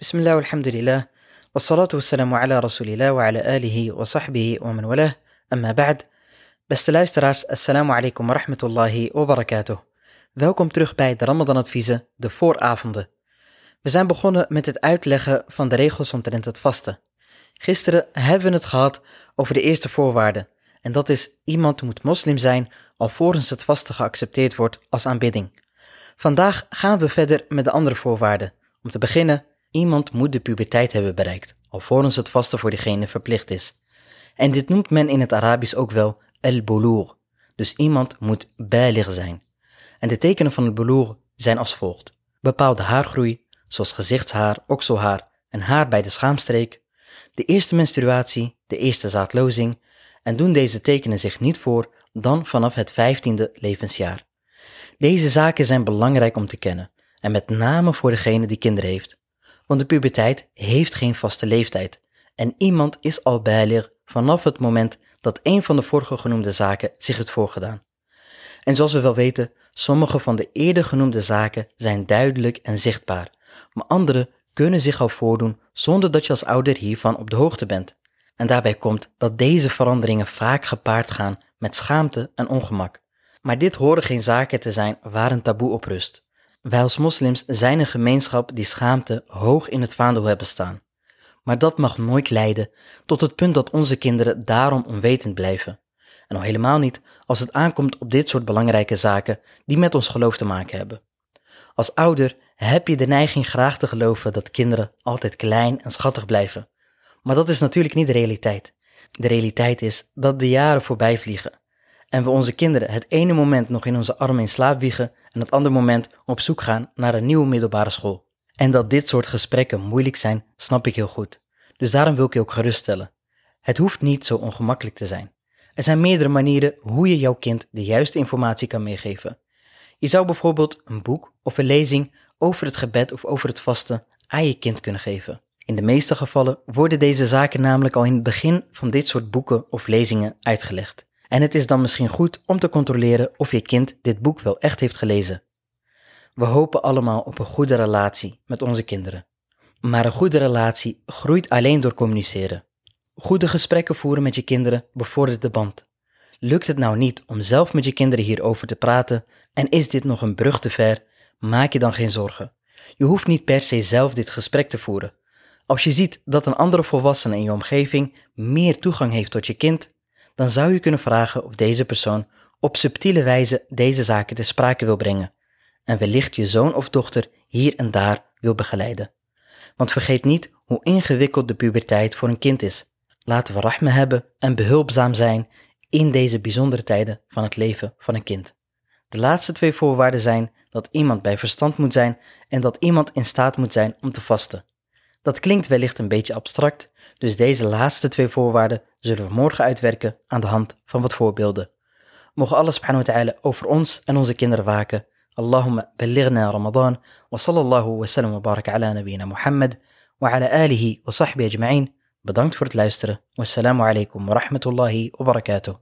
بسم الله والحمد لله والصلاة والسلام على رسول الله وعلى آله وصحبه ومن والاه أما بعد Beste luisteraars, assalamu alaikum wa rahmatullahi wa barakatuh. Welkom terug bij de Ramadan-adviezen, de vooravonden. We zijn begonnen met het uitleggen van de regels omtrent het vasten. Gisteren hebben we het gehad over de eerste voorwaarde, en dat is iemand moet moslim zijn alvorens het vasten geaccepteerd wordt als aanbidding. Vandaag gaan we verder met de andere voorwaarden. Om te beginnen, iemand moet de puberteit hebben bereikt, alvorens het vasten voor diegene verplicht is. En dit noemt men in het Arabisch ook wel al-bulur. Dus iemand moet baligh zijn. En de tekenen van het bulur zijn als volgt. Bepaalde haargroei, zoals gezichtshaar, okselhaar en haar bij de schaamstreek, de eerste menstruatie, de eerste zaadlozing, en doen deze tekenen zich niet voor dan vanaf het vijftiende levensjaar. Deze zaken zijn belangrijk om te kennen, en met name voor degene die kinderen heeft. Want de puberteit heeft geen vaste leeftijd, en iemand is al bijleer vanaf het moment dat een van de vorige genoemde zaken zich heeft voorgedaan. En zoals we wel weten, sommige van de eerder genoemde zaken zijn duidelijk en zichtbaar, maar andere kunnen zich al voordoen zonder dat je als ouder hiervan op de hoogte bent. En daarbij komt dat deze veranderingen vaak gepaard gaan met schaamte en ongemak. Maar dit horen geen zaken te zijn waar een taboe op rust. Wij als moslims zijn een gemeenschap die schaamte hoog in het vaandel hebben staan. Maar dat mag nooit leiden tot het punt dat onze kinderen daarom onwetend blijven. En al helemaal niet als het aankomt op dit soort belangrijke zaken die met ons geloof te maken hebben. Als ouder heb je de neiging graag te geloven dat kinderen altijd klein en schattig blijven. Maar dat is natuurlijk niet de realiteit. De realiteit is dat de jaren voorbij vliegen en we onze kinderen het ene moment nog in onze armen in slaap wiegen en het andere moment op zoek gaan naar een nieuwe middelbare school. En dat dit soort gesprekken moeilijk zijn, snap ik heel goed. Dus daarom wil ik je ook geruststellen. Het hoeft niet zo ongemakkelijk te zijn. Er zijn meerdere manieren hoe je jouw kind de juiste informatie kan meegeven. Je zou bijvoorbeeld een boek of een lezing over het gebed of over het vasten aan je kind kunnen geven. In de meeste gevallen worden deze zaken namelijk al in het begin van dit soort boeken of lezingen uitgelegd. En het is dan misschien goed om te controleren of je kind dit boek wel echt heeft gelezen. We hopen allemaal op een goede relatie met onze kinderen. Maar een goede relatie groeit alleen door communiceren. Goede gesprekken voeren met je kinderen bevordert de band. Lukt het nou niet om zelf met je kinderen hierover te praten en is dit nog een brug te ver, maak je dan geen zorgen. Je hoeft niet per se zelf dit gesprek te voeren. Als je ziet dat een andere volwassene in je omgeving meer toegang heeft tot je kind, dan zou je kunnen vragen of deze persoon op subtiele wijze deze zaken te sprake wil brengen en wellicht je zoon of dochter hier en daar wil begeleiden. Want vergeet niet hoe ingewikkeld de puberteit voor een kind is. Laten we rahme hebben en behulpzaam zijn in deze bijzondere tijden van het leven van een kind. De laatste twee voorwaarden zijn dat iemand bij verstand moet zijn en dat iemand in staat moet zijn om te vasten. Dat klinkt wellicht een beetje abstract, dus deze laatste twee voorwaarden zullen we morgen uitwerken aan de hand van wat voorbeelden. Mogen Allah subhanahu wa ta'ala over ons en onze kinderen waken. Allahumma balighna Ramadan wa sallallahu wa sallam wa barak ala nabiyina Muhammad wa ala alihi wa sahbihi ajma'in. Bedankt voor het luisteren. Wassalamu alaikum wa rahmatullahi wa barakatuh.